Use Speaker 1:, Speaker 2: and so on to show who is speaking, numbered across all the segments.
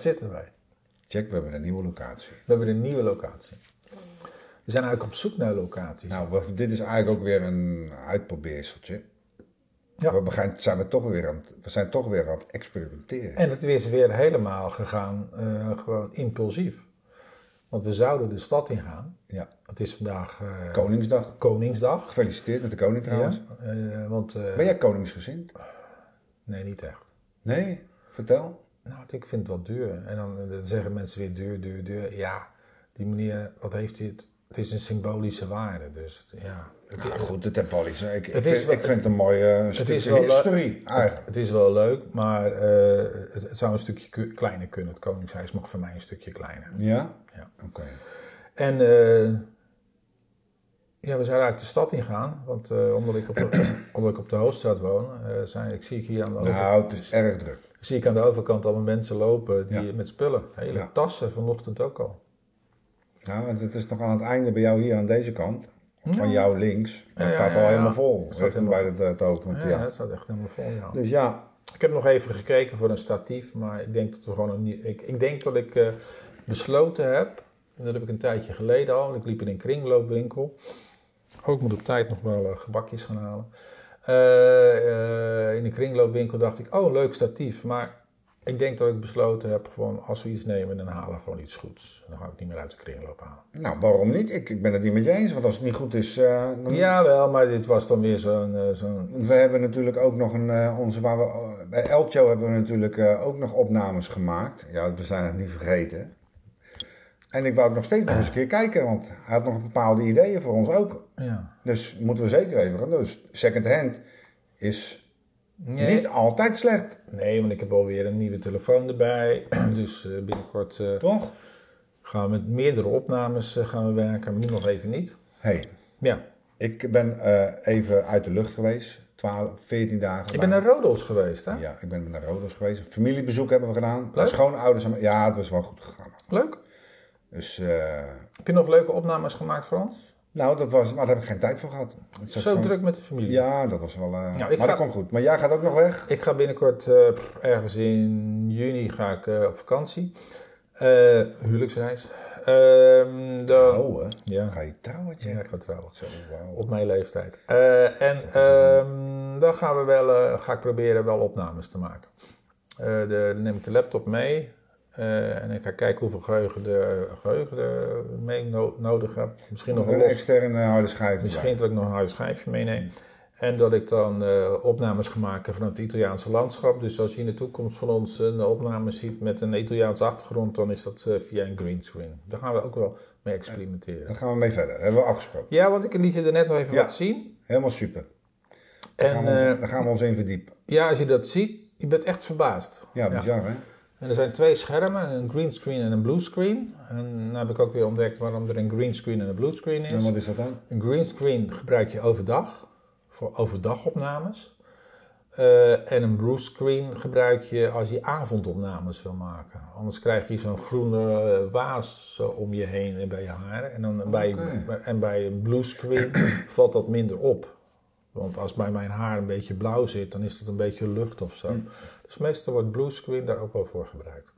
Speaker 1: zitten wij.
Speaker 2: Check, we hebben een nieuwe locatie.
Speaker 1: We hebben een nieuwe locatie. We zijn eigenlijk op zoek naar locaties.
Speaker 2: Nou, dit is eigenlijk ook weer een uitprobeerseltje.
Speaker 1: Ja.
Speaker 2: We, begaan, zijn we, toch weer aan het, we zijn toch weer aan het experimenteren.
Speaker 1: En het is weer helemaal gegaan, eh, gewoon impulsief. Want we zouden de stad ingaan.
Speaker 2: Ja.
Speaker 1: Het is vandaag eh,
Speaker 2: Koningsdag.
Speaker 1: Koningsdag.
Speaker 2: Gefeliciteerd met de koning trouwens.
Speaker 1: Ja, want, eh,
Speaker 2: Ben jij koningsgezind?
Speaker 1: nee, niet echt.
Speaker 2: Nee? Vertel.
Speaker 1: Nou, ik vind het wel duur. En dan, eh, dan zeggen mensen weer duur, duur, duur. Ja, die meneer, wat heeft dit? Het is een symbolische waarde. Dus ja, het,
Speaker 2: Nou goed, het iets. Ik, ik,
Speaker 1: Het
Speaker 2: vind,
Speaker 1: wel-
Speaker 2: ik vind het een mooi
Speaker 1: is
Speaker 2: stukje historie.
Speaker 1: het is wel leuk, maar eh, het, het zou een stukje kleiner kunnen. Het Koningshuis mag voor mij een stukje kleiner.
Speaker 2: Ja?
Speaker 1: Ja.
Speaker 2: Oké.
Speaker 1: En eh, ja, we zouden eigenlijk de stad ingaan. Want eh, omdat, ik op de, omdat ik op de Hoofdstraat woon, eh, zijn, ik zie ik hier aan de, over,
Speaker 2: Nou, het is erg druk.
Speaker 1: zie ik aan de overkant allemaal mensen lopen die,
Speaker 2: Ja.
Speaker 1: met spullen. Hele
Speaker 2: Ja.
Speaker 1: tassen vanochtend ook al.
Speaker 2: Nou, want het is nog aan het einde bij jou hier aan deze kant. Van jou links. Het staat al helemaal vol.
Speaker 1: Het staat helemaal
Speaker 2: bij het, van het
Speaker 1: Ja, het staat echt helemaal vol, ja.
Speaker 2: Dus ja,
Speaker 1: Ik heb nog even gekeken voor een statief, maar ik denk dat we gewoon een nieuw... Ik, ik denk dat ik eh, besloten heb, en dat heb ik een tijdje geleden al, ik liep in een kringloopwinkel. Ook ik moet op tijd nog wel eh, gebakjes gaan halen. Eh, eh, in een kringloopwinkel dacht ik, oh leuk statief, maar ik denk dat ik besloten heb, gewoon als we iets nemen, dan halen we gewoon iets goeds. Dan ga ik het niet meer uit de kringloop halen.
Speaker 2: nou waarom niet? Ik, ik ben het niet met je eens. Want als het niet goed is, eh, dan...
Speaker 1: Jawel, maar dit was dan weer zo'n... zo'n
Speaker 2: We hebben natuurlijk ook nog een, onze, waar we, bij Elcho hebben we natuurlijk ook nog opnames gemaakt. Ja, we zijn het niet vergeten. En ik wou ook nog steeds nog eens een keer kijken, want hij had nog bepaalde ideeën voor ons ook.
Speaker 1: Ja.
Speaker 2: Dus moeten we zeker even gaan. Dus second hand is
Speaker 1: Nee.
Speaker 2: niet altijd slecht,
Speaker 1: Nee, want ik heb alweer een nieuwe telefoon erbij. Dus eh, binnenkort eh,
Speaker 2: toch?
Speaker 1: gaan we met meerdere opnames eh, gaan we werken. Nu nog even niet.
Speaker 2: hey,
Speaker 1: Ja,
Speaker 2: ik ben even uit de lucht geweest. 12, 14 dagen.
Speaker 1: ik ben naar Rodos geweest, hè?
Speaker 2: Ja, ik ben naar Rodos geweest. Een familiebezoek hebben we gedaan.
Speaker 1: Leuk.
Speaker 2: Schoonouders. Ja, het was wel goed gegaan.
Speaker 1: Leuk.
Speaker 2: Dus,
Speaker 1: Heb je nog leuke opnames gemaakt voor ons?
Speaker 2: Nou, dat was, maar daar heb ik geen tijd voor gehad.
Speaker 1: Zo
Speaker 2: gewoon-
Speaker 1: druk met de familie.
Speaker 2: Ja, dat was wel.
Speaker 1: ik
Speaker 2: maar
Speaker 1: ga-
Speaker 2: dat komt goed. Maar jij gaat ook nog weg?
Speaker 1: Ik ga binnenkort eh, ergens in juni ga ik eh, op vakantie. Huwelijksreis. Ehm,
Speaker 2: hè?
Speaker 1: ja.
Speaker 2: Ga je trouwen, Jack?
Speaker 1: ja, ik ga trouwen.
Speaker 2: Zo, wauw.
Speaker 1: Op mijn leeftijd. En ehm, dan gaan we wel, ga ik proberen wel opnames te maken. De, dan neem ik de laptop mee. Eh, en ik ga kijken hoeveel geheugen de geheugen er mee no- nodig heb. Misschien nog een
Speaker 2: externe harde schijf.
Speaker 1: Misschien dat ik nog een harde schijfje meeneem. En dat ik dan eh, opnames ga maken van het Italiaanse landschap. Dus als je in de toekomst van ons een opname ziet met een Italiaanse achtergrond, dan is dat eh, via een greenscreen. Daar gaan we ook wel mee experimenteren.
Speaker 2: Daar gaan we mee verder. hebben we afgesproken.
Speaker 1: Ja, want ik liet je er net nog even
Speaker 2: Ja.
Speaker 1: wat zien.
Speaker 2: Helemaal super. Daar,
Speaker 1: En
Speaker 2: gaan we, ons- daar gaan we ons in verdiepen.
Speaker 1: ja, als je dat ziet, je bent echt verbaasd.
Speaker 2: Ja, bizar hè?
Speaker 1: En er zijn twee schermen, een green screen en een blue screen. En dan heb ik ook weer ontdekt waarom er een green screen en een blue screen
Speaker 2: En
Speaker 1: is.
Speaker 2: wat is dat dan?
Speaker 1: Een green screen gebruik je overdag, voor overdagopnames. Eh, en een blue screen gebruik je als je avondopnames wil maken. Anders krijg je zo'n groene eh, waas om je heen en bij je haren. En, dan bij, en bij een blue screen valt dat minder op. Want als bij mijn haar een beetje blauw zit, dan is dat een beetje lucht of zo. Dus meestal wordt blue screen daar ook wel voor gebruikt.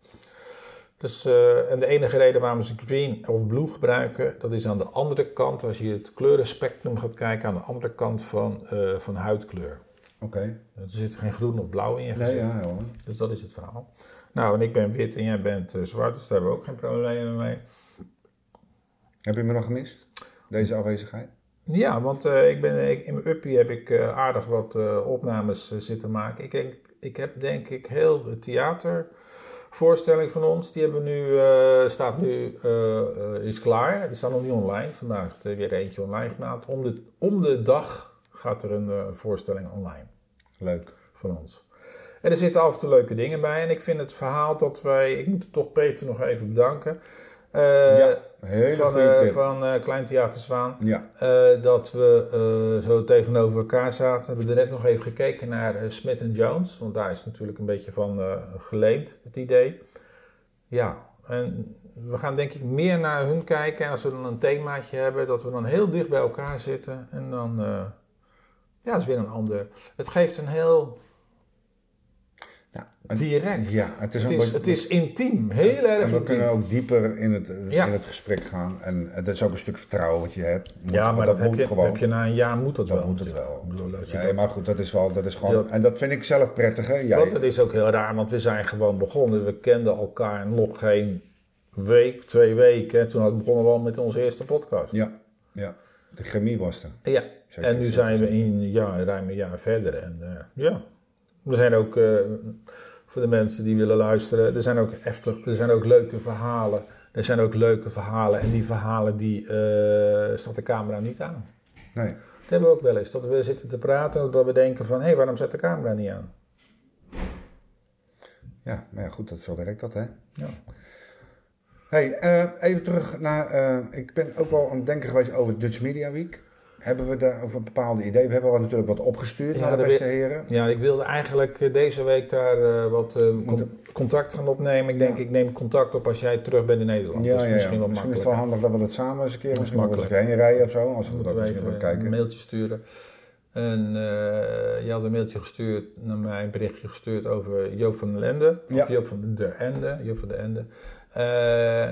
Speaker 1: Dus, eh, en de enige reden waarom ze green of blue gebruiken, dat is aan de andere kant, als je het kleurenspectrum gaat kijken, aan de andere kant van, eh, van huidkleur.
Speaker 2: Oké.
Speaker 1: Er zit geen groen of blauw in je
Speaker 2: Nee,
Speaker 1: gezicht.
Speaker 2: ja, helemaal.
Speaker 1: Dus dat is het verhaal. Nou, en ik ben wit en jij bent eh, zwart, dus daar hebben we ook geen problemen mee.
Speaker 2: Heb je me nog gemist? Deze afwezigheid?
Speaker 1: Ja, want eh, ik ben, ik, in mijn uppie heb ik eh, aardig wat eh, opnames zitten maken. Ik, denk, ik heb denk ik heel de theatervoorstelling van ons, die hebben nu, staat nu, is klaar. Die staat nog niet online. Vandaag is er weer eentje online gedaan. Om de, om de dag gaat er een voorstelling online
Speaker 2: Leuk.
Speaker 1: van ons. En er zitten af en toe leuke dingen bij. En ik vind het verhaal dat wij, ik moet toch Peter nog even bedanken. Eh,
Speaker 2: ja, hele
Speaker 1: van,
Speaker 2: goede
Speaker 1: eh, van eh, Klein Theater Zwaan.
Speaker 2: Ja,
Speaker 1: dat we zo tegenover elkaar zaten. We hebben er net nog even gekeken naar Smith Jones. Want daar is natuurlijk een beetje van geleend, het idee. Ja, en we gaan denk ik meer naar hun kijken. En als we dan een themaatje hebben, dat we dan heel dicht bij elkaar zitten. En dan, ja, is weer een ander. Het geeft een heel,
Speaker 2: Ja,
Speaker 1: Direct.
Speaker 2: Ja, het is,
Speaker 1: Het is, het is intiem, heel erg
Speaker 2: En we
Speaker 1: intiem.
Speaker 2: kunnen ook dieper in het,
Speaker 1: Ja.
Speaker 2: in het gesprek gaan. En het is ook een stuk vertrouwen wat je hebt. Moet-
Speaker 1: Ja, maar
Speaker 2: dat,
Speaker 1: dat,
Speaker 2: moet
Speaker 1: je,
Speaker 2: gewoon.
Speaker 1: heb je na een jaar moet dat,
Speaker 2: dat
Speaker 1: wel.
Speaker 2: moet het wel. Nee,
Speaker 1: dat-
Speaker 2: maar goed, dat is wel, dat is gewoon.
Speaker 1: Ja.
Speaker 2: En dat vind ik zelf prettig, hè? Jij,
Speaker 1: Want het is ook heel raar, want we zijn gewoon begonnen. We kenden elkaar nog geen week, twee weken. Toen begonnen we al met onze eerste podcast.
Speaker 2: Ja, ja. De chemie was er.
Speaker 1: Ja,
Speaker 2: Zeker,
Speaker 1: en nu zijn we in ja, ruim een jaar verder. En eh, ja, er zijn ook, eh, voor de mensen die willen luisteren, er zijn ook, er zijn ook leuke verhalen. Er zijn ook leuke verhalen en die verhalen die eh, staat de camera niet aan.
Speaker 2: Nee.
Speaker 1: Dat hebben we ook wel eens, dat we zitten te praten en dat we denken van, hé, hey, waarom zet de camera niet aan?
Speaker 2: Ja, maar ja, goed, dat, zo werkt dat, hè?
Speaker 1: Ja.
Speaker 2: Hey, eh, even terug naar. ik ben ook wel aan het denken geweest over Dutch Media Week. Hebben we daar over een bepaalde idee? We hebben wel natuurlijk wat opgestuurd
Speaker 1: Ja,
Speaker 2: naar de beste heren.
Speaker 1: Ja, ik wilde eigenlijk eh, deze week daar eh, wat
Speaker 2: Moeten-
Speaker 1: contact gaan opnemen. Ik denk, ik neem contact op als jij terug bent in Nederland.
Speaker 2: Ja,
Speaker 1: dat is
Speaker 2: ja,
Speaker 1: misschien wel
Speaker 2: misschien is het wel handig dat we dat samen eens een keer
Speaker 1: is
Speaker 2: misschien
Speaker 1: makkelijk.
Speaker 2: heen rijden of zo. Als we dat misschien
Speaker 1: even
Speaker 2: kijken.
Speaker 1: een mailtje sturen. En eh, je had een mailtje gestuurd, naar mij een berichtje gestuurd over Joop van den Lende.
Speaker 2: Ja.
Speaker 1: Of Joop van der Ende. Joop van der Ende.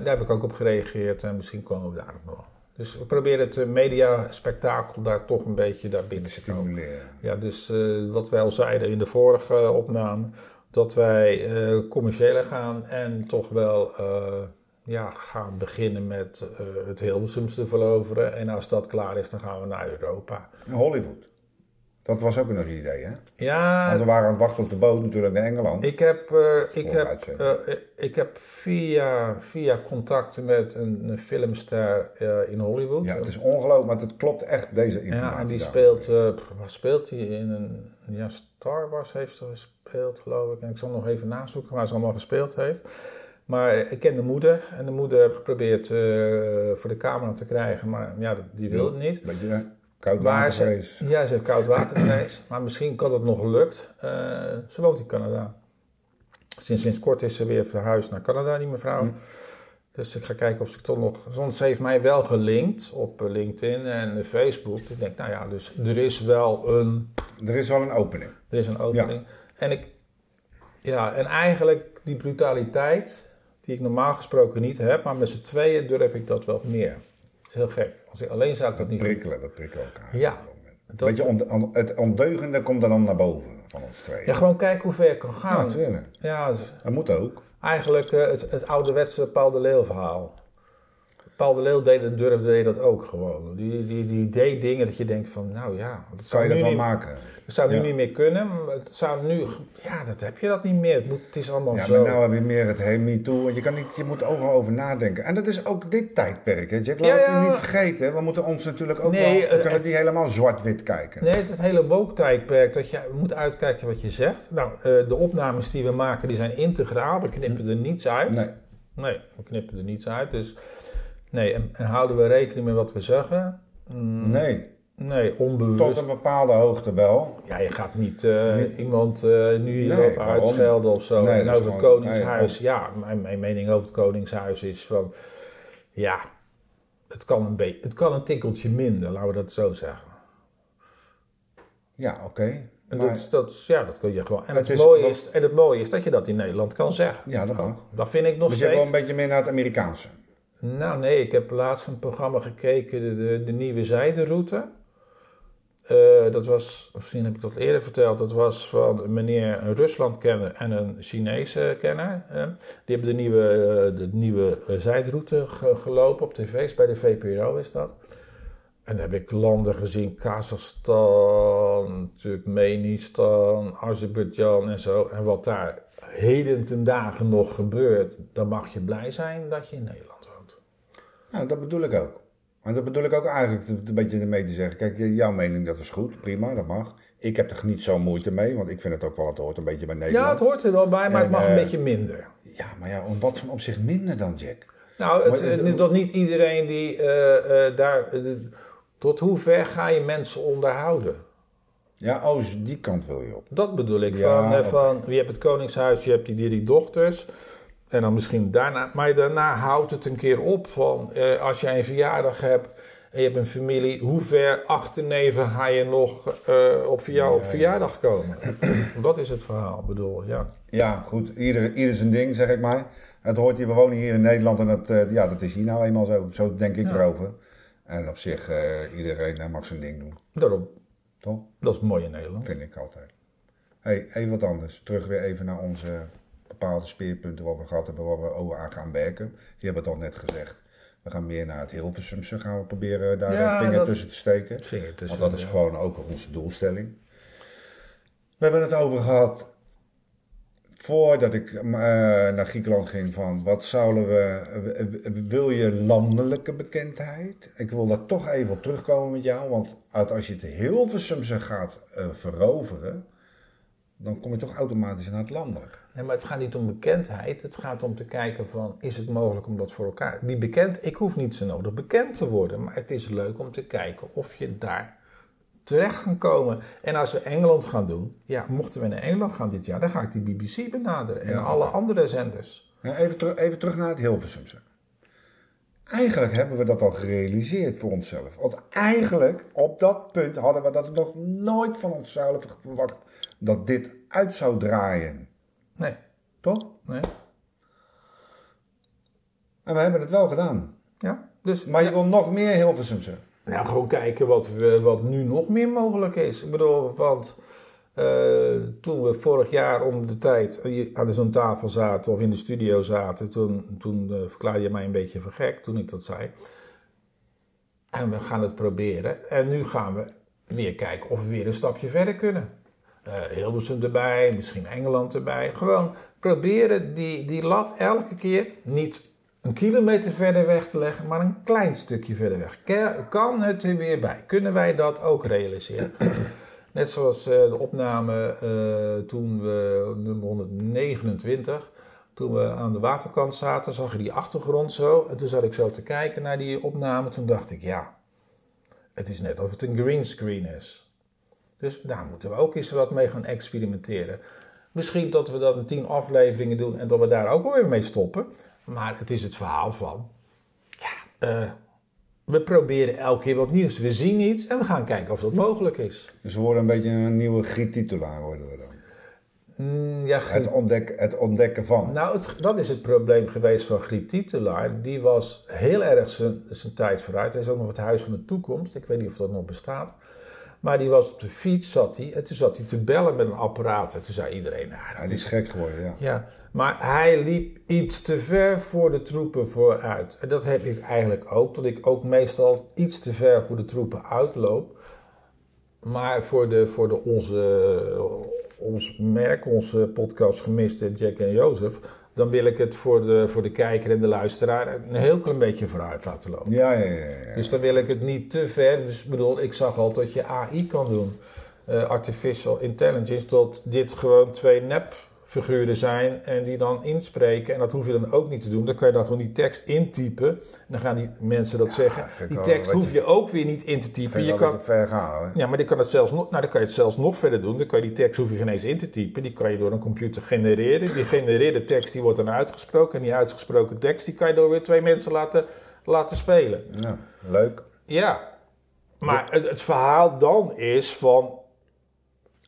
Speaker 1: Daar heb ik ook op gereageerd en misschien komen we daar nog wel. Dus we proberen het eh, mediaspectakel daar toch een beetje daar binnen te komen. Ja, dus eh, wat wij al zeiden in de vorige eh, opname, dat wij eh commerciëler gaan en toch wel ja, gaan beginnen met het Hilversums te veroveren. En als dat klaar is, dan gaan we naar Europa.
Speaker 2: Hollywood. Dat was ook nog een idee, hè?
Speaker 1: Ja,
Speaker 2: Want we waren aan het wachten op de boot natuurlijk naar Engeland.
Speaker 1: ik heb, eh, ik heb, eh, ik heb via, via contacten met een, een filmster eh, in Hollywood.
Speaker 2: Ja, het is ongelooflijk, maar het klopt echt, deze informatie.
Speaker 1: Ja, en die speelt, waar speelt hij? In een, ja, Star Wars heeft ze gespeeld, geloof ik. En ik zal nog even nazoeken waar ze allemaal gespeeld heeft. Maar ik ken de moeder en de moeder heb geprobeerd voor de camera te krijgen, maar ja, die wilde het niet.
Speaker 2: Beetje? Koud watervrees.
Speaker 1: ja, ze heeft koud watervrees, maar misschien kan dat nog gelukt. Eh, ze woont in Canada. Sinds, sinds kort is ze weer verhuisd naar Canada, die mevrouw.
Speaker 2: Hm.
Speaker 1: Dus ik ga kijken of ze toch nog. Soms ze heeft mij wel gelinkt op eh, LinkedIn en Facebook. Ik denk, nou ja, dus er is wel een,
Speaker 2: Er is wel een opening.
Speaker 1: er is een opening. En ik, ja, en eigenlijk die brutaliteit, die ik normaal gesproken niet heb, maar met z'n tweeën durf ik dat wel meer. Dat is heel gek. Als ik alleen zou ik dat
Speaker 2: Dat
Speaker 1: niet
Speaker 2: prikkelen, dat prikkelen elkaar.
Speaker 1: Ja,
Speaker 2: Een beetje on- het ondeugende komt dan naar boven van ons tweeën.
Speaker 1: Ja, gewoon kijken hoe ver je kan
Speaker 2: Ja,
Speaker 1: gaan.
Speaker 2: natuurlijk.
Speaker 1: Ja, dus
Speaker 2: Dat moet ook.
Speaker 1: eigenlijk eh, het, het ouderwetse Paul de Leeuw verhaal. Paul de Leeuw deed, durfde deed dat ook gewoon. Die, die, die deed dingen dat je denkt van, nou ja, dat
Speaker 2: Zou je
Speaker 1: nu,
Speaker 2: dat wel maken?
Speaker 1: dat zou nu
Speaker 2: Ja.
Speaker 1: niet meer kunnen. Het zou nu, ja, dat heb je dat niet meer. Het, moet, het is allemaal
Speaker 2: Ja,
Speaker 1: zo.
Speaker 2: maar nou heb je meer het hey me too. Want je, kan niet, je moet overal over nadenken. En dat is ook dit tijdperk. Hè? Jack, laat
Speaker 1: Ja,
Speaker 2: het
Speaker 1: ja.
Speaker 2: niet vergeten. We moeten ons natuurlijk ook
Speaker 1: Nee,
Speaker 2: wel... We
Speaker 1: eh,
Speaker 2: kunnen
Speaker 1: het-
Speaker 2: niet helemaal zwart-wit kijken.
Speaker 1: Nee, het hele woke-tijdperk, dat je moet uitkijken wat je zegt. Nou, eh, de opnames die we maken, die zijn integraal. We knippen er niets uit.
Speaker 2: Nee.
Speaker 1: Nee, we knippen er niets uit. Dus nee, en, en houden we rekening met wat we zeggen? Mm,
Speaker 2: Nee.
Speaker 1: Nee,
Speaker 2: Tot
Speaker 1: onbewust.
Speaker 2: een bepaalde hoogte wel.
Speaker 1: Ja, je gaat niet eh,
Speaker 2: Niet-
Speaker 1: iemand eh, nu hierop
Speaker 2: Nee,
Speaker 1: uitschelden of zo.
Speaker 2: Nee,
Speaker 1: en over het Koningshuis, ja, mijn, mijn mening over het Koningshuis is van, ja, het kan een, beetje, het kan een tikkeltje minder, laten we dat zo zeggen.
Speaker 2: Ja, oké.
Speaker 1: En
Speaker 2: Maar-
Speaker 1: dat, dat, ja, dat kun je gewoon. En
Speaker 2: Het
Speaker 1: het,
Speaker 2: is
Speaker 1: mooie is, en het mooie is dat je dat in Nederland kan zeggen.
Speaker 2: Ja, dat mag.
Speaker 1: Dat vind ik nog
Speaker 2: Dus je wel
Speaker 1: steeds.
Speaker 2: een beetje meer naar het Amerikaanse.
Speaker 1: Nou nee, ik heb laatst een programma gekeken, de, de, Nieuwe Zijderoute. Eh, dat was, misschien heb ik dat eerder verteld, dat was van meneer, een Rusland-kenner en een Chinese kenner. die hebben de nieuwe, eh, de nieuwe eh, zijderoute ge- gelopen op tv's, bij de VPRO is dat. En dan heb ik landen gezien, Kazachstan, Turkmenistan, Azerbeidzjan en zo. En wat daar heden ten dagen nog gebeurt, dan mag je blij zijn dat je in Nederland.
Speaker 2: Nou, dat bedoel ik ook. En dat bedoel ik ook eigenlijk een beetje ermee te zeggen. Kijk, jouw mening dat is goed, prima, dat mag. Ik heb er niet zo moeite mee, want ik vind het ook wel, het hoort een beetje bij
Speaker 1: Ja,
Speaker 2: Nederland.
Speaker 1: het hoort er wel bij, maar
Speaker 2: En,
Speaker 1: het mag een
Speaker 2: eh,
Speaker 1: beetje minder.
Speaker 2: Ja, maar ja, om wat van opzicht minder dan Jack?
Speaker 1: Nou, het,
Speaker 2: maar het-
Speaker 1: dat niet iedereen die eh, eh, daar... eh, tot hoe ver ga je mensen onderhouden?
Speaker 2: Ja, oh, die kant wil je op.
Speaker 1: Dat bedoel ik.
Speaker 2: Ja,
Speaker 1: van, eh, van, je hebt het Koningshuis, je hebt die drie dochters. En dan misschien daarna... Maar daarna houdt het een keer op van... eh, als jij een verjaardag hebt en je hebt een familie, hoe ver achterneven ga je nog eh, op jou op
Speaker 2: Ja,
Speaker 1: verjaardag komen? dat is het verhaal, bedoel, ja.
Speaker 2: Ja, goed. Ieder, ieder zijn ding, zeg ik maar. Het hoort hier, we wonen hier in Nederland en dat, eh, ja, dat is hier nou eenmaal zo. Zo denk ik
Speaker 1: Ja.
Speaker 2: erover. En op zich, eh, iedereen eh, mag zijn ding doen.
Speaker 1: Daarom,
Speaker 2: Toch?
Speaker 1: dat is mooi in Nederland.
Speaker 2: Vind ik altijd. hey, even wat anders. Terug weer even naar onze bepaalde speerpunten waar we gehad hebben, waar we over aan gaan werken. Je hebt het al net gezegd. We gaan meer naar het Hilversumse gaan we proberen daar
Speaker 1: Ja,
Speaker 2: vinger
Speaker 1: dat-
Speaker 2: tussen te steken.
Speaker 1: Het vinger tussen,
Speaker 2: Want dat is
Speaker 1: ja.
Speaker 2: gewoon ook onze doelstelling. We hebben het over gehad voordat ik eh, naar Griekenland ging van wat zouden we, wil je landelijke bekendheid? Ik wil daar toch even op terugkomen met jou, want uit- als je het Hilversumse gaat eh, veroveren, dan kom je toch automatisch naar het landelijk.
Speaker 1: Nee, maar het gaat niet om bekendheid. Het gaat om te kijken van, is het mogelijk om dat voor elkaar... Die bekend, ik hoef niet zo nodig bekend te worden. Maar het is leuk om te kijken of je daar terecht kan komen. En als we Engeland gaan doen... Ja, mochten we naar Engeland gaan dit jaar... dan ga ik die BBC benaderen. En
Speaker 2: Ja,
Speaker 1: alle andere zenders.
Speaker 2: Nou, even, teru- even terug naar het Hilversumse. Eigenlijk hebben we dat al gerealiseerd voor onszelf. Want eigenlijk, op dat punt, hadden we dat nog nooit van onszelf verwacht dat dit uit zou draaien.
Speaker 1: Nee,
Speaker 2: Toch?
Speaker 1: nee.
Speaker 2: En we hebben het wel gedaan.
Speaker 1: Ja, dus...
Speaker 2: Maar je wil nog meer Hilversumse.
Speaker 1: Nou, gewoon kijken wat, we, wat nu nog meer mogelijk is. Ik bedoel, want eh, toen we vorig jaar om de tijd aan zo'n tafel zaten of in de studio zaten, toen, toen eh, verklaarde je mij een beetje voor gek toen ik dat zei. En we gaan het proberen. En nu gaan we weer kijken of we weer een stapje verder kunnen. Eh Hilversum erbij, misschien Engeland erbij. Gewoon proberen die, die lat elke keer niet een kilometer verder weg te leggen, maar een klein stukje verder weg. Kan het er weer bij? Kunnen wij dat ook realiseren? Net zoals eh, de opname eh, toen we, nummer 129, toen we aan de waterkant zaten, zag je die achtergrond zo. En toen zat ik zo te kijken naar die opname. Toen dacht ik, ja, het is net of het een greenscreen is. Dus daar moeten we ook eens wat mee gaan experimenteren. Misschien dat we dat in tien afleveringen doen en dat we daar ook alweer mee stoppen. Maar het is het verhaal van, ja, eh, we proberen elke keer wat nieuws. We zien iets en we gaan kijken of dat mogelijk is.
Speaker 2: Dus we worden een beetje een nieuwe Griet-titulaar worden we dan.
Speaker 1: Mm, ja,
Speaker 2: Het, ontdek, het ontdekken van.
Speaker 1: Nou, het, dat is het probleem geweest van Griet Titelaar. Die was heel erg zijn tijd vooruit. Hij is ook nog het Huis van de Toekomst. Ik weet niet of dat nog bestaat. Maar die was op de fiets, zat hij. En toen zat hij te bellen met een apparaat. En toen zei iedereen, nou,
Speaker 2: die
Speaker 1: is...
Speaker 2: is gek geworden, ja.
Speaker 1: Ja, maar hij liep iets te ver voor de troepen vooruit. En dat heb ik eigenlijk ook. Dat ik ook meestal iets te ver voor de troepen uitloop. Maar voor, de, voor de onze, ons merk, onze podcast Gemiste Jack en Jozef... dan wil ik het voor de, voor de kijker en de luisteraar een heel klein beetje vooruit laten lopen.
Speaker 2: Ja, ja, ja. ja.
Speaker 1: Dus dan wil ik het niet te ver. Dus ik bedoel, ik zag al dat je AI kan doen. Eh, artificial intelligence. Dat dit gewoon twee nepfiguren zijn en die dan inspreken. En dat hoef je dan ook niet te doen. Dan kan je dan gewoon die tekst intypen. En dan gaan die mensen dat zeggen. Die tekst hoef je ook weer niet in te typen. Je kan,
Speaker 2: dat ver gaan hoor.
Speaker 1: ja, maar dan kan het zelfs nog, nou, dan kan je het zelfs nog verder doen. Dan kan je die tekst hoef je geen eens in te typen. Die kan je door een computer genereren. Die genereerde tekst die wordt dan uitgesproken. En die uitgesproken tekst die kan je door weer twee mensen laten, laten spelen.
Speaker 2: Ja, leuk.
Speaker 1: Ja, maar het, het verhaal dan is van,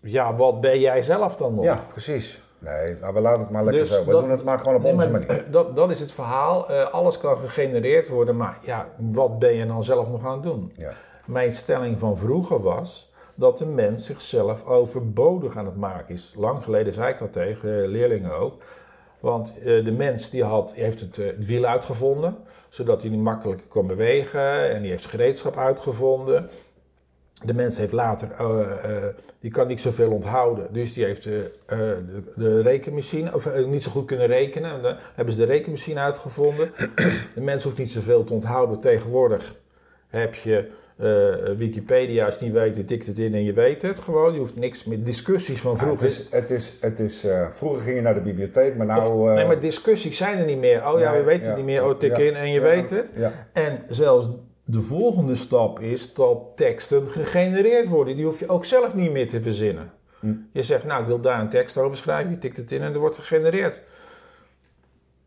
Speaker 1: ja, wat ben jij zelf dan nog?
Speaker 2: Ja, precies. Nee, nou, we laten het maar lekker
Speaker 1: Dus
Speaker 2: zo. We
Speaker 1: dat-
Speaker 2: doen het maar gewoon op
Speaker 1: Nee,
Speaker 2: onze
Speaker 1: maar
Speaker 2: manier.
Speaker 1: Dat, dat is het verhaal. Eh, alles kan gegenereerd worden, maar ja, wat ben je dan zelf nog aan het doen?
Speaker 2: Ja.
Speaker 1: Mijn stelling van vroeger was dat de mens zichzelf overbodig aan het maken is. Lang geleden zei ik dat tegen eh, leerlingen ook. Want eh, de mens die had, die heeft het, het wiel uitgevonden, zodat hij niet makkelijker kon bewegen. En die heeft gereedschap uitgevonden. De mens heeft later, eh, eh, die kan niet zoveel onthouden. Dus die heeft de, eh, de, de rekenmachine, of niet zo goed kunnen rekenen. En dan hebben ze de rekenmachine uitgevonden. De mens hoeft niet zoveel te onthouden. Tegenwoordig heb je Wikipedia, als je niet weet, je tikt het in en je weet het gewoon. Je hoeft niks met discussies van
Speaker 2: Ja,
Speaker 1: vroeger.
Speaker 2: het is, het is, het is, vroeger ging je naar de bibliotheek, maar nou...
Speaker 1: Of- nee, maar discussies zijn er niet meer. Oh ja,
Speaker 2: nee,
Speaker 1: we weten
Speaker 2: ja,
Speaker 1: het niet meer. Oh, tik
Speaker 2: ja,
Speaker 1: in en je weet het. En zelfs de volgende stap is dat teksten gegenereerd worden. Die hoef je ook zelf niet meer te verzinnen.
Speaker 2: Hm.
Speaker 1: Je zegt, nou, ik wil daar een tekst over schrijven. Je tikt het in en er wordt gegenereerd.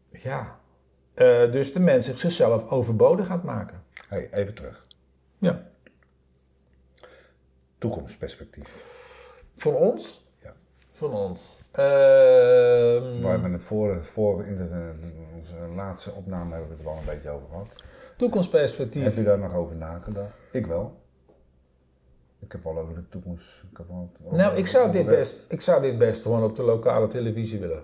Speaker 1: Ja. Eh, dus de mens zich zichzelf overbodig gaat maken.
Speaker 2: hey, even terug.
Speaker 1: Ja.
Speaker 2: Toekomstperspectief.
Speaker 1: Van ons?
Speaker 2: Ja.
Speaker 1: Van ons. Ehm,
Speaker 2: Waar we het voor, voor in de, onze laatste opname hebben we het wel een beetje over gehad.
Speaker 1: Toekomstperspectief.
Speaker 2: Heb je daar nog over nagedacht? Ik wel. Ik heb wel over de toekomst. Ik heb wel over-
Speaker 1: Nou, ik zou, dit best, ik zou dit best gewoon op de lokale televisie willen.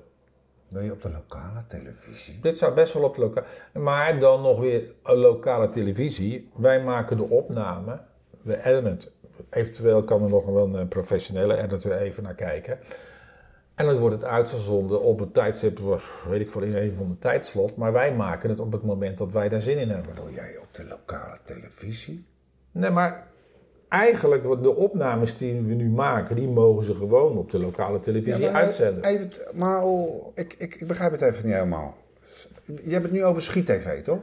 Speaker 2: Wil je op de lokale televisie?
Speaker 1: Dit zou best wel op de lokale... Maar dan nog weer een lokale televisie. Wij maken de opname. We editen het. Eventueel kan er nog wel een professionele editor even naar kijken. En dan wordt het uitgezonden op het tijdstip, weet ik veel, in een van de tijdslot. Maar wij maken het op het moment dat wij daar zin in hebben.
Speaker 2: Wil jij op de lokale televisie?
Speaker 1: Nee, maar eigenlijk wat de opnames die we nu maken, die mogen ze gewoon op de lokale televisie
Speaker 2: Ja, maar
Speaker 1: uitzenden.
Speaker 2: Even, maar oh, ik, ik, ik begrijp het even niet helemaal. Je hebt het nu over Schiet TV, toch?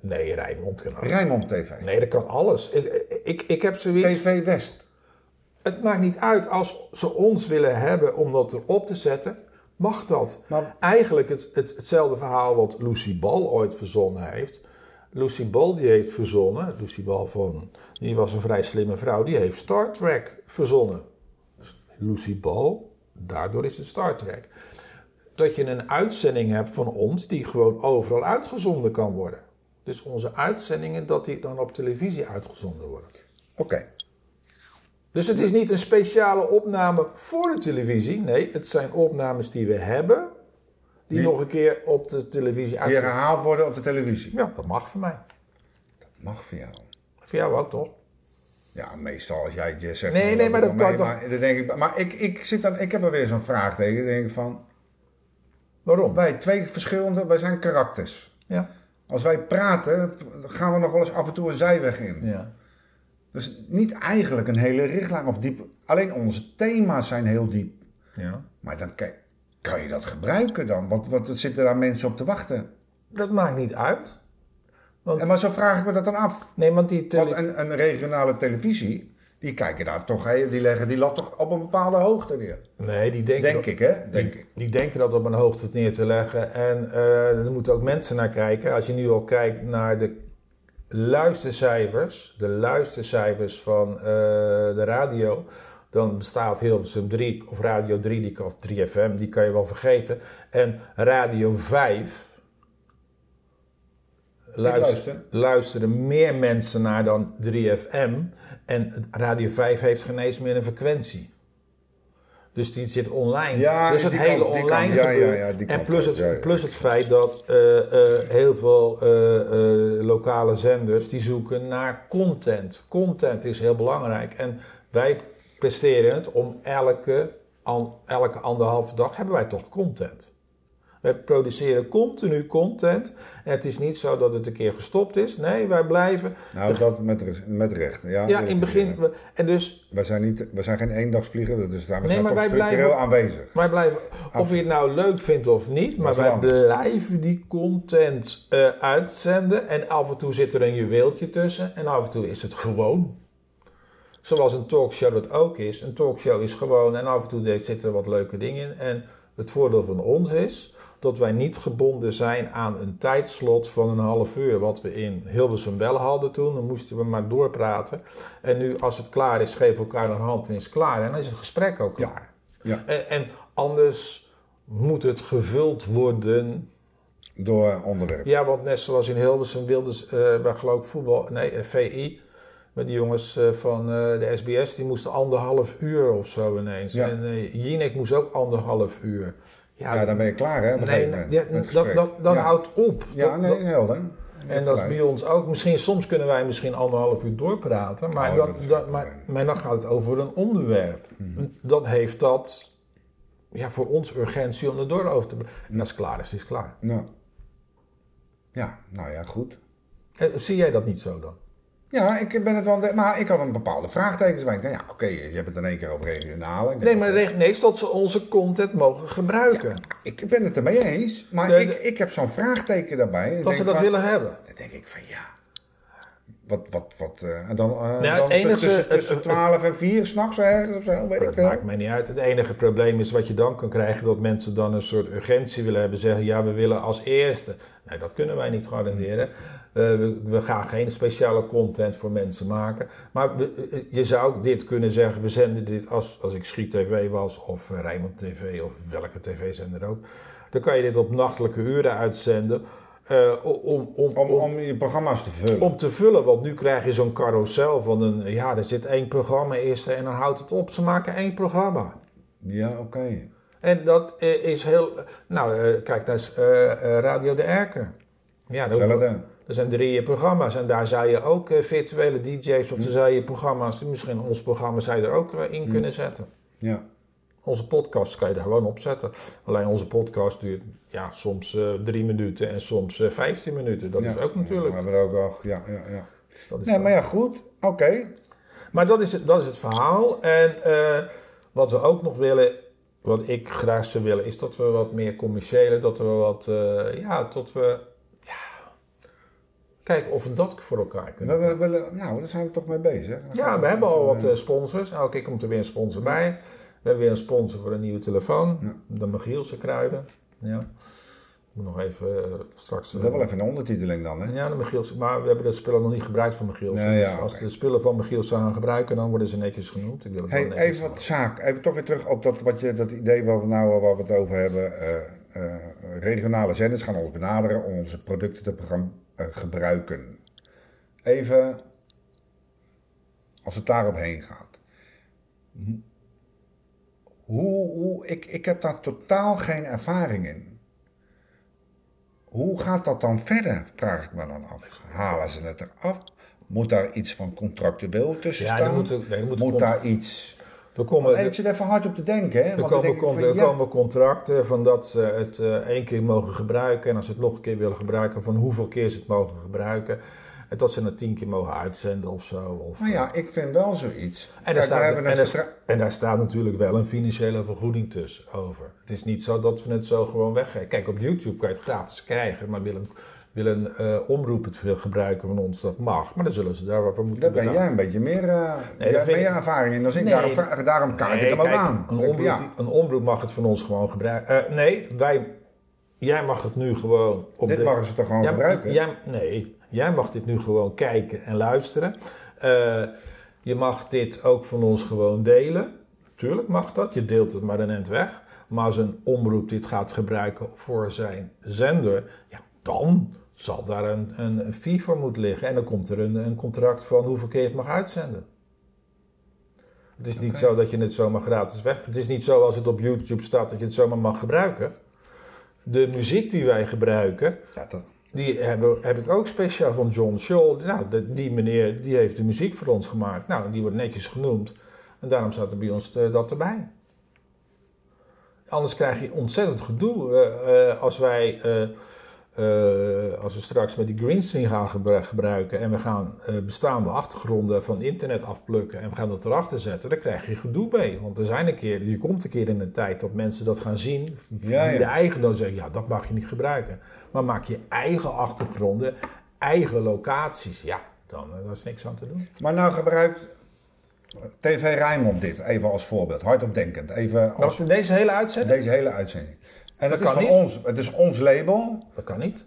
Speaker 1: Nee, Rijnmond kan ook.
Speaker 2: Rijnmond TV.
Speaker 1: Nee, dat kan alles. Ik, ik, ik heb zoiets.
Speaker 2: TV West.
Speaker 1: Het maakt niet uit als ze ons willen hebben om dat erop te zetten, mag dat.
Speaker 2: Maar-
Speaker 1: Eigenlijk het, het, hetzelfde verhaal wat Lucy Ball ooit verzonnen heeft. Lucy Ball die heeft verzonnen, Lucy Ball van, die was een vrij slimme vrouw, die heeft Star Trek verzonnen. Lucy Ball, daardoor is het Star Trek. Dat je een uitzending hebt van ons die gewoon overal uitgezonden kan worden. Dus onze uitzendingen, dat die dan op televisie uitgezonden worden.
Speaker 2: Oké.
Speaker 1: Dus het is niet een speciale opname voor de televisie. Nee, het zijn opnames die we hebben, die,
Speaker 2: Die-
Speaker 1: nog een keer op de televisie
Speaker 2: Die herhaald worden op de televisie.
Speaker 1: Ja, dat mag voor mij.
Speaker 2: Mag voor jou.
Speaker 1: Voor jou ook toch?
Speaker 2: Ja, meestal als jij het je zegt.
Speaker 1: Nee, nee, maar dat kan
Speaker 2: mee, Maar, dan denk ik, maar ik, ik, zit dan, ik heb er weer zo'n vraagteken. Dan denk ik van,
Speaker 1: Waarom?
Speaker 2: wij twee verschillende, wij zijn karakters.
Speaker 1: Ja.
Speaker 2: Als wij praten, gaan we nog wel eens af en toe een zijweg in.
Speaker 1: ja.
Speaker 2: Dus niet eigenlijk een hele richtlijn of diep. Alleen onze thema's zijn heel diep.
Speaker 1: ja.
Speaker 2: Maar dan kan, kan je dat gebruiken dan? Want, want er zitten daar mensen op te wachten.
Speaker 1: Dat maakt niet uit. Want,
Speaker 2: En maar zo vraag ik me dat dan af.
Speaker 1: nee, want die tele-
Speaker 2: Want een, een regionale televisie, die kijken daar toch, hè, die leggen die lat toch op een bepaalde hoogte neer.
Speaker 1: Nee, die denken...
Speaker 2: Denk ik, hè? Denk ik.
Speaker 1: Die denken dat op een hoogte neer te leggen. En eh, er moeten ook mensen naar kijken. Als je nu al kijkt naar de luistercijfers, de luistercijfers van eh, de radio, dan bestaat Hilversum 3 of Radio 3 die, of 3FM, die kan je wel vergeten. En Radio 5 luister,
Speaker 2: luister.
Speaker 1: luisteren meer mensen naar dan 3FM. En Radio 5 heeft geen eens meer een frequentie. Dus die zit online.
Speaker 2: Ja,
Speaker 1: dus het
Speaker 2: die
Speaker 1: hele
Speaker 2: kant-
Speaker 1: online
Speaker 2: kant, ja,
Speaker 1: gebeuren.
Speaker 2: ja,
Speaker 1: en plus
Speaker 2: uit,
Speaker 1: het, plus het feit dat eh, eh, heel veel eh, lokale zenders die zoeken naar content. Content is heel belangrijk. En wij presteren het om elke, an- elke anderhalve dag hebben wij toch content. Wij produceren continu content. En het is niet zo dat het een keer gestopt is. Nee, wij blijven.
Speaker 2: Nou, dat met, met recht. Ja,
Speaker 1: Ja, in het begin. we- En dus
Speaker 2: We zijn, niet, we zijn geen eendagsvlieger, dus daar we
Speaker 1: Nee, maar wij blijven-
Speaker 2: aanwezig.
Speaker 1: Wij blijven, of je het nou leuk vindt of niet, maar wij
Speaker 2: anders.
Speaker 1: blijven die content eh, uitzenden. En af en toe zit er een juweeltje tussen en af en toe is het gewoon. Zoals een talkshow dat ook is. Een talkshow is gewoon en af en toe zitten er wat leuke dingen in. En het voordeel van ons is dat wij niet gebonden zijn aan een tijdslot van een half uur. Wat we in Hilversum wel hadden toen. Dan moesten we maar doorpraten. En nu als het klaar is, geven we elkaar een hand en is het klaar. En dan is het gesprek ook
Speaker 2: Ja.
Speaker 1: klaar.
Speaker 2: Ja.
Speaker 1: En, en anders moet het gevuld worden.
Speaker 2: Door onderwerp.
Speaker 1: Ja, want net zoals in Hilversum wilden ze, eh, bij geloof ik voetbal, nee, eh, VI, met die jongens eh, van eh, de SBS, die moesten anderhalf uur of zo ineens.
Speaker 2: Ja.
Speaker 1: En eh Jinek moest ook anderhalf uur. Ja,
Speaker 2: Ja, dan ben je klaar, hè? een
Speaker 1: nee, ja, dat, dat, dat
Speaker 2: ja.
Speaker 1: houdt op.
Speaker 2: Ja,
Speaker 1: Dat-
Speaker 2: nee,
Speaker 1: dat-
Speaker 2: helder.
Speaker 1: en dat is bij ons ook. Misschien, soms kunnen wij misschien anderhalf uur doorpraten, maar,
Speaker 2: Oh,
Speaker 1: dat,
Speaker 2: dat
Speaker 1: dat, maar, maar dan gaat het over een onderwerp. Dan heeft dat ja, voor ons urgentie om er door over te brengen. En als het klaar is, is het klaar.
Speaker 2: Nou. Ja, nou ja, goed.
Speaker 1: Eh, Zie jij dat niet zo dan?
Speaker 2: Ja, ik ben het wel. Maar ik had een bepaalde vraagtekens bij. Ik dacht, ja, oké, je hebt het in één keer over regionale.
Speaker 1: Nee, maar reg- nee, dat ze onze content mogen gebruiken.
Speaker 2: Ik ben het ermee eens, maar ik,
Speaker 1: de-
Speaker 2: ik heb zo'n vraagteken daarbij.
Speaker 1: Dat ze dat
Speaker 2: van-
Speaker 1: willen hebben.
Speaker 2: Dan denk ik van ja. Wat, wat, wat, eh, en dan,
Speaker 1: Ja, het
Speaker 2: dan
Speaker 1: enige-
Speaker 2: tussen,
Speaker 1: het-
Speaker 2: tussen
Speaker 1: het-
Speaker 2: 12 en 4 s'nachts ergens of zo, weet ik veel.
Speaker 1: maakt mij niet uit. Het enige probleem is wat je dan kan krijgen, dat mensen dan een soort urgentie willen hebben. Zeggen, ja, we willen als eerste. Nee, dat kunnen wij niet garanderen. Eh, we, we gaan geen speciale content voor mensen maken. Maar we- je zou dit kunnen zeggen, we zenden dit als, als ik Schiet TV was, of uh, Rijnmond TV, of welke tv-zender ook. Dan kan je dit op nachtelijke uren uitzenden. Eh, om, om,
Speaker 2: Om,
Speaker 1: om,
Speaker 2: je programma's te vullen.
Speaker 1: om te vullen, want nu krijg je zo'n carousel van een, ja, er zit één programma eerst en dan houdt het op. Ze maken één programma.
Speaker 2: Ja, oké.
Speaker 1: En dat eh, is heel, nou, eh, kijk naar eh, eh, Radio de Erken. Ja, dat- er zijn drie programma's en daar zou je ook virtuele DJ's
Speaker 2: Hm.
Speaker 1: of zou je programma's, misschien ons programma zou je er ook eh,
Speaker 2: Hm.
Speaker 1: in kunnen zetten.
Speaker 2: Ja.
Speaker 1: Onze podcast kan je er gewoon op zetten. Alleen onze podcast duurt ja, soms eh, drie minuten en soms eh 15 minuten. Dat
Speaker 2: ja.
Speaker 1: is ook natuurlijk.
Speaker 2: We hebben er ook al, ja, ja, ja.
Speaker 1: Dus dat is
Speaker 2: Nee,
Speaker 1: wel-
Speaker 2: maar ja, goed. Oké.
Speaker 1: Maar dat is, het, dat is het verhaal. En eh, wat we ook nog willen, wat ik graag zou willen, is dat we wat meer commerciële, dat we wat, ja, tot we, ja, kijken of we dat voor elkaar
Speaker 2: We,
Speaker 1: kunnen.
Speaker 2: we willen, nou, daar zijn we toch mee bezig. Dan
Speaker 1: Ja, we hebben al wat sponsors. Elke keer komt er weer een sponsor bij. We hebben weer een sponsor voor een nieuwe telefoon.
Speaker 2: Ja.
Speaker 1: De Michielse kruiden. Ja. Ik moet nog even eh, straks...
Speaker 2: Dat is wel even een ondertiteling dan, hè?
Speaker 1: Ja, de Michielse. Maar we hebben de spullen nog niet gebruikt van Michielse. Dus als
Speaker 2: oké.
Speaker 1: de spullen van Michielse gaan gebruiken, dan worden ze netjes genoemd. Ik wil het
Speaker 2: Hey,
Speaker 1: netjes
Speaker 2: even wat zaak. Even toch weer terug op dat, wat je, dat idee waar we, nou, waar we het over hebben. Eh, eh, regionale zenders gaan ons benaderen om onze producten te eh, gebruiken. Even, als het daarop heen gaat. Hoe, hoe, ik, ik heb daar totaal geen ervaring in. Hoe gaat dat dan verder, vraag ik me dan af. Halen ze het eraf? Moet daar iets van contractueel tussen
Speaker 1: Ja,
Speaker 2: staan?
Speaker 1: moet, er, nee, moet,
Speaker 2: daar iets...
Speaker 1: er komen,
Speaker 2: ik zit even hard op te denken, hè?
Speaker 1: er komen,
Speaker 2: denk ik
Speaker 1: cont-
Speaker 2: van,
Speaker 1: er
Speaker 2: ja,
Speaker 1: komen contracten van dat ze het eh, één keer mogen gebruiken. En als ze het nog een keer willen gebruiken, van hoeveel keer ze het mogen gebruiken. En dat ze het tien keer mogen uitzenden of zo. Of,
Speaker 2: Maar ja, ik vind wel zoiets.
Speaker 1: En,
Speaker 2: Kijk,
Speaker 1: daar staat, en, daar,
Speaker 2: vertra-
Speaker 1: en daar staat natuurlijk wel een financiële vergoeding tussen over. Het is niet zo dat we het zo gewoon weggeven. Kijk, op YouTube kan je het gratis krijgen, maar willen wil een eh, omroep het gebruiken van ons, dat mag. Maar dan zullen ze daar wat voor moeten
Speaker 2: Daar ben jij een beetje meer, eh
Speaker 1: Nee, dat
Speaker 2: jij,
Speaker 1: vind
Speaker 2: meer
Speaker 1: ik-
Speaker 2: ervaring in dan ik.
Speaker 1: Nee.
Speaker 2: daarom, vraag- daarom kaart ik hem ook aan.
Speaker 1: Een omroep,
Speaker 2: ja,
Speaker 1: een omroep mag het van ons gewoon gebruiken. Eh, nee, wij, jij mag het nu gewoon op
Speaker 2: dit
Speaker 1: de...
Speaker 2: mogen ze toch gewoon gebruiken?
Speaker 1: jij- nee, jij mag dit nu gewoon kijken en luisteren. Eh, je mag dit ook van ons gewoon delen. Tuurlijk mag dat, je deelt het maar een end weg. Maar als een omroep dit gaat gebruiken voor zijn zender, ja, dan zal daar een, een, fee voor moeten liggen. En dan komt er een, een contract van hoeveel keer je het mag uitzenden. Het is niet zo dat je het zomaar gratis weg... Het is niet zo als het op YouTube staat dat je het zomaar mag gebruiken. De muziek die wij gebruiken,
Speaker 2: Ja, dat,
Speaker 1: die hebben, heb ik ook speciaal van John Scholl. Nou, die meneer die heeft de muziek voor ons gemaakt. Nou, die wordt netjes genoemd. En daarom staat er bij ons eh, dat erbij. Anders krijg je ontzettend gedoe eh, eh, als wij... eh, als we straks met die greenscreen gaan gebru- gebruiken en we gaan eh, bestaande achtergronden van internet afplukken en we gaan dat erachter zetten, dan krijg je gedoe mee. Want er zijn een keer, je komt een keer in een tijd dat mensen dat gaan zien,
Speaker 2: Ja,
Speaker 1: die
Speaker 2: ja.
Speaker 1: de eigenaar zeggen, ja, dat mag je niet gebruiken. Maar maak je eigen achtergronden, eigen locaties, ja, dan daar is niks aan te doen.
Speaker 2: maar nou gebruikt TV Rijnmond dit, even als voorbeeld. Hardopdenkend. Even als
Speaker 1: Als deze hele uitzending?
Speaker 2: deze hele uitzending. En
Speaker 1: Dat
Speaker 2: het is,
Speaker 1: kan niet.
Speaker 2: ons, het is ons label.
Speaker 1: Dat kan niet.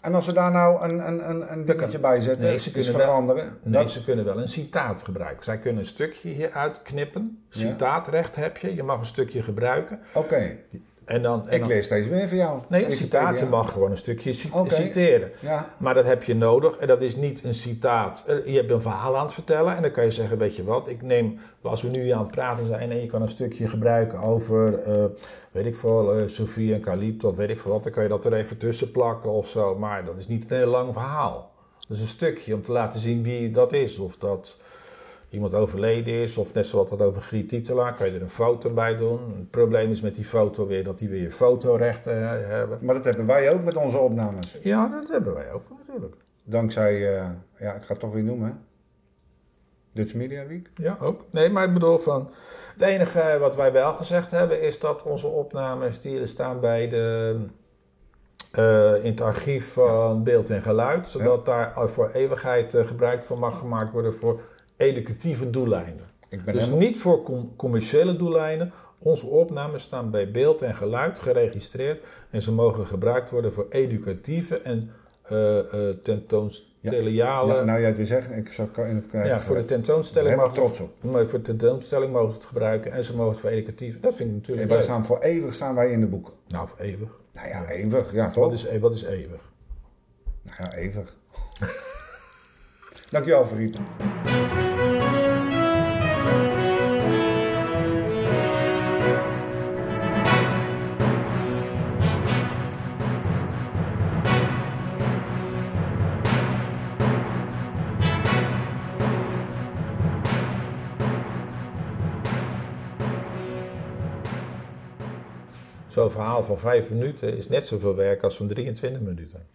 Speaker 2: En als ze daar nou een, een, een, een dingetje bij zetten,
Speaker 1: Nee, ze kunnen wel-
Speaker 2: veranderen.
Speaker 1: Nee,
Speaker 2: dat,
Speaker 1: ze kunnen wel een citaat gebruiken. Zij kunnen een stukje hieruit knippen. Citaatrecht heb je. Je mag een stukje gebruiken.
Speaker 2: Oké,
Speaker 1: En dan, en
Speaker 2: ik leer steeds weer van jou.
Speaker 1: Nee, een citaat. Je mag gewoon een stukje ci- citeren.
Speaker 2: Ja,
Speaker 1: Maar dat heb je nodig. En dat is niet een citaat. Eh, Je hebt een verhaal aan het vertellen. En dan kan je zeggen, weet je wat. Ik neem, als we nu hier aan het praten zijn. En je kan een stukje gebruiken over, eh, weet ik veel, eh Sofie en Calypto. Of weet ik veel wat. Dan kan je dat er even tussen plakken of zo. Maar dat is niet een heel lang verhaal. Dat is een stukje om te laten zien wie dat is. Of dat iemand overleden is. Of net zoals dat over Griet Titelaar. Kan je er een foto bij doen. Het probleem is met die foto weer dat die weer fotorechten hebben.
Speaker 2: maar dat hebben wij ook met onze opnames.
Speaker 1: Ja, dat hebben wij ook natuurlijk.
Speaker 2: Dankzij, eh, ja, ik ga het toch weer noemen. hè. Dutch Media Week.
Speaker 1: Ja, ook. Nee, maar ik bedoel van... Het enige wat wij wel gezegd hebben is dat onze opnames die er staan bij de eh, in het archief van beeld en geluid, zodat daar voor eeuwigheid eh, gebruik van mag gemaakt worden voor educatieve doeleinden.
Speaker 2: Ik ben
Speaker 1: Dus
Speaker 2: helemaal-
Speaker 1: niet voor com- commerciële doeleinden. Onze opnames staan bij beeld en geluid geregistreerd en ze mogen gebruikt worden voor educatieve en eh eh tentoonstelliale.
Speaker 2: Ja, nou jij het weer zegt, ik zal in het kijken.
Speaker 1: Ja, voor de tentoonstelling mogen
Speaker 2: trots op.
Speaker 1: maar voor de tentoonstelling mogen ze het gebruiken en ze mogen het voor educatief. Dat vind ik
Speaker 2: En
Speaker 1: natuurlijk
Speaker 2: wij
Speaker 1: leuk.
Speaker 2: staan voor eeuwig staan wij in de boeken.
Speaker 1: Nou, voor eeuwig.
Speaker 2: Nou ja, eeuwig, ja toch?
Speaker 1: Wat is, e- wat is eeuwig?
Speaker 2: Nou ja, eeuwig. Dankjewel, Friet.
Speaker 1: Zo'n verhaal van vijf minuten is net zoveel werk als van 23 minuten.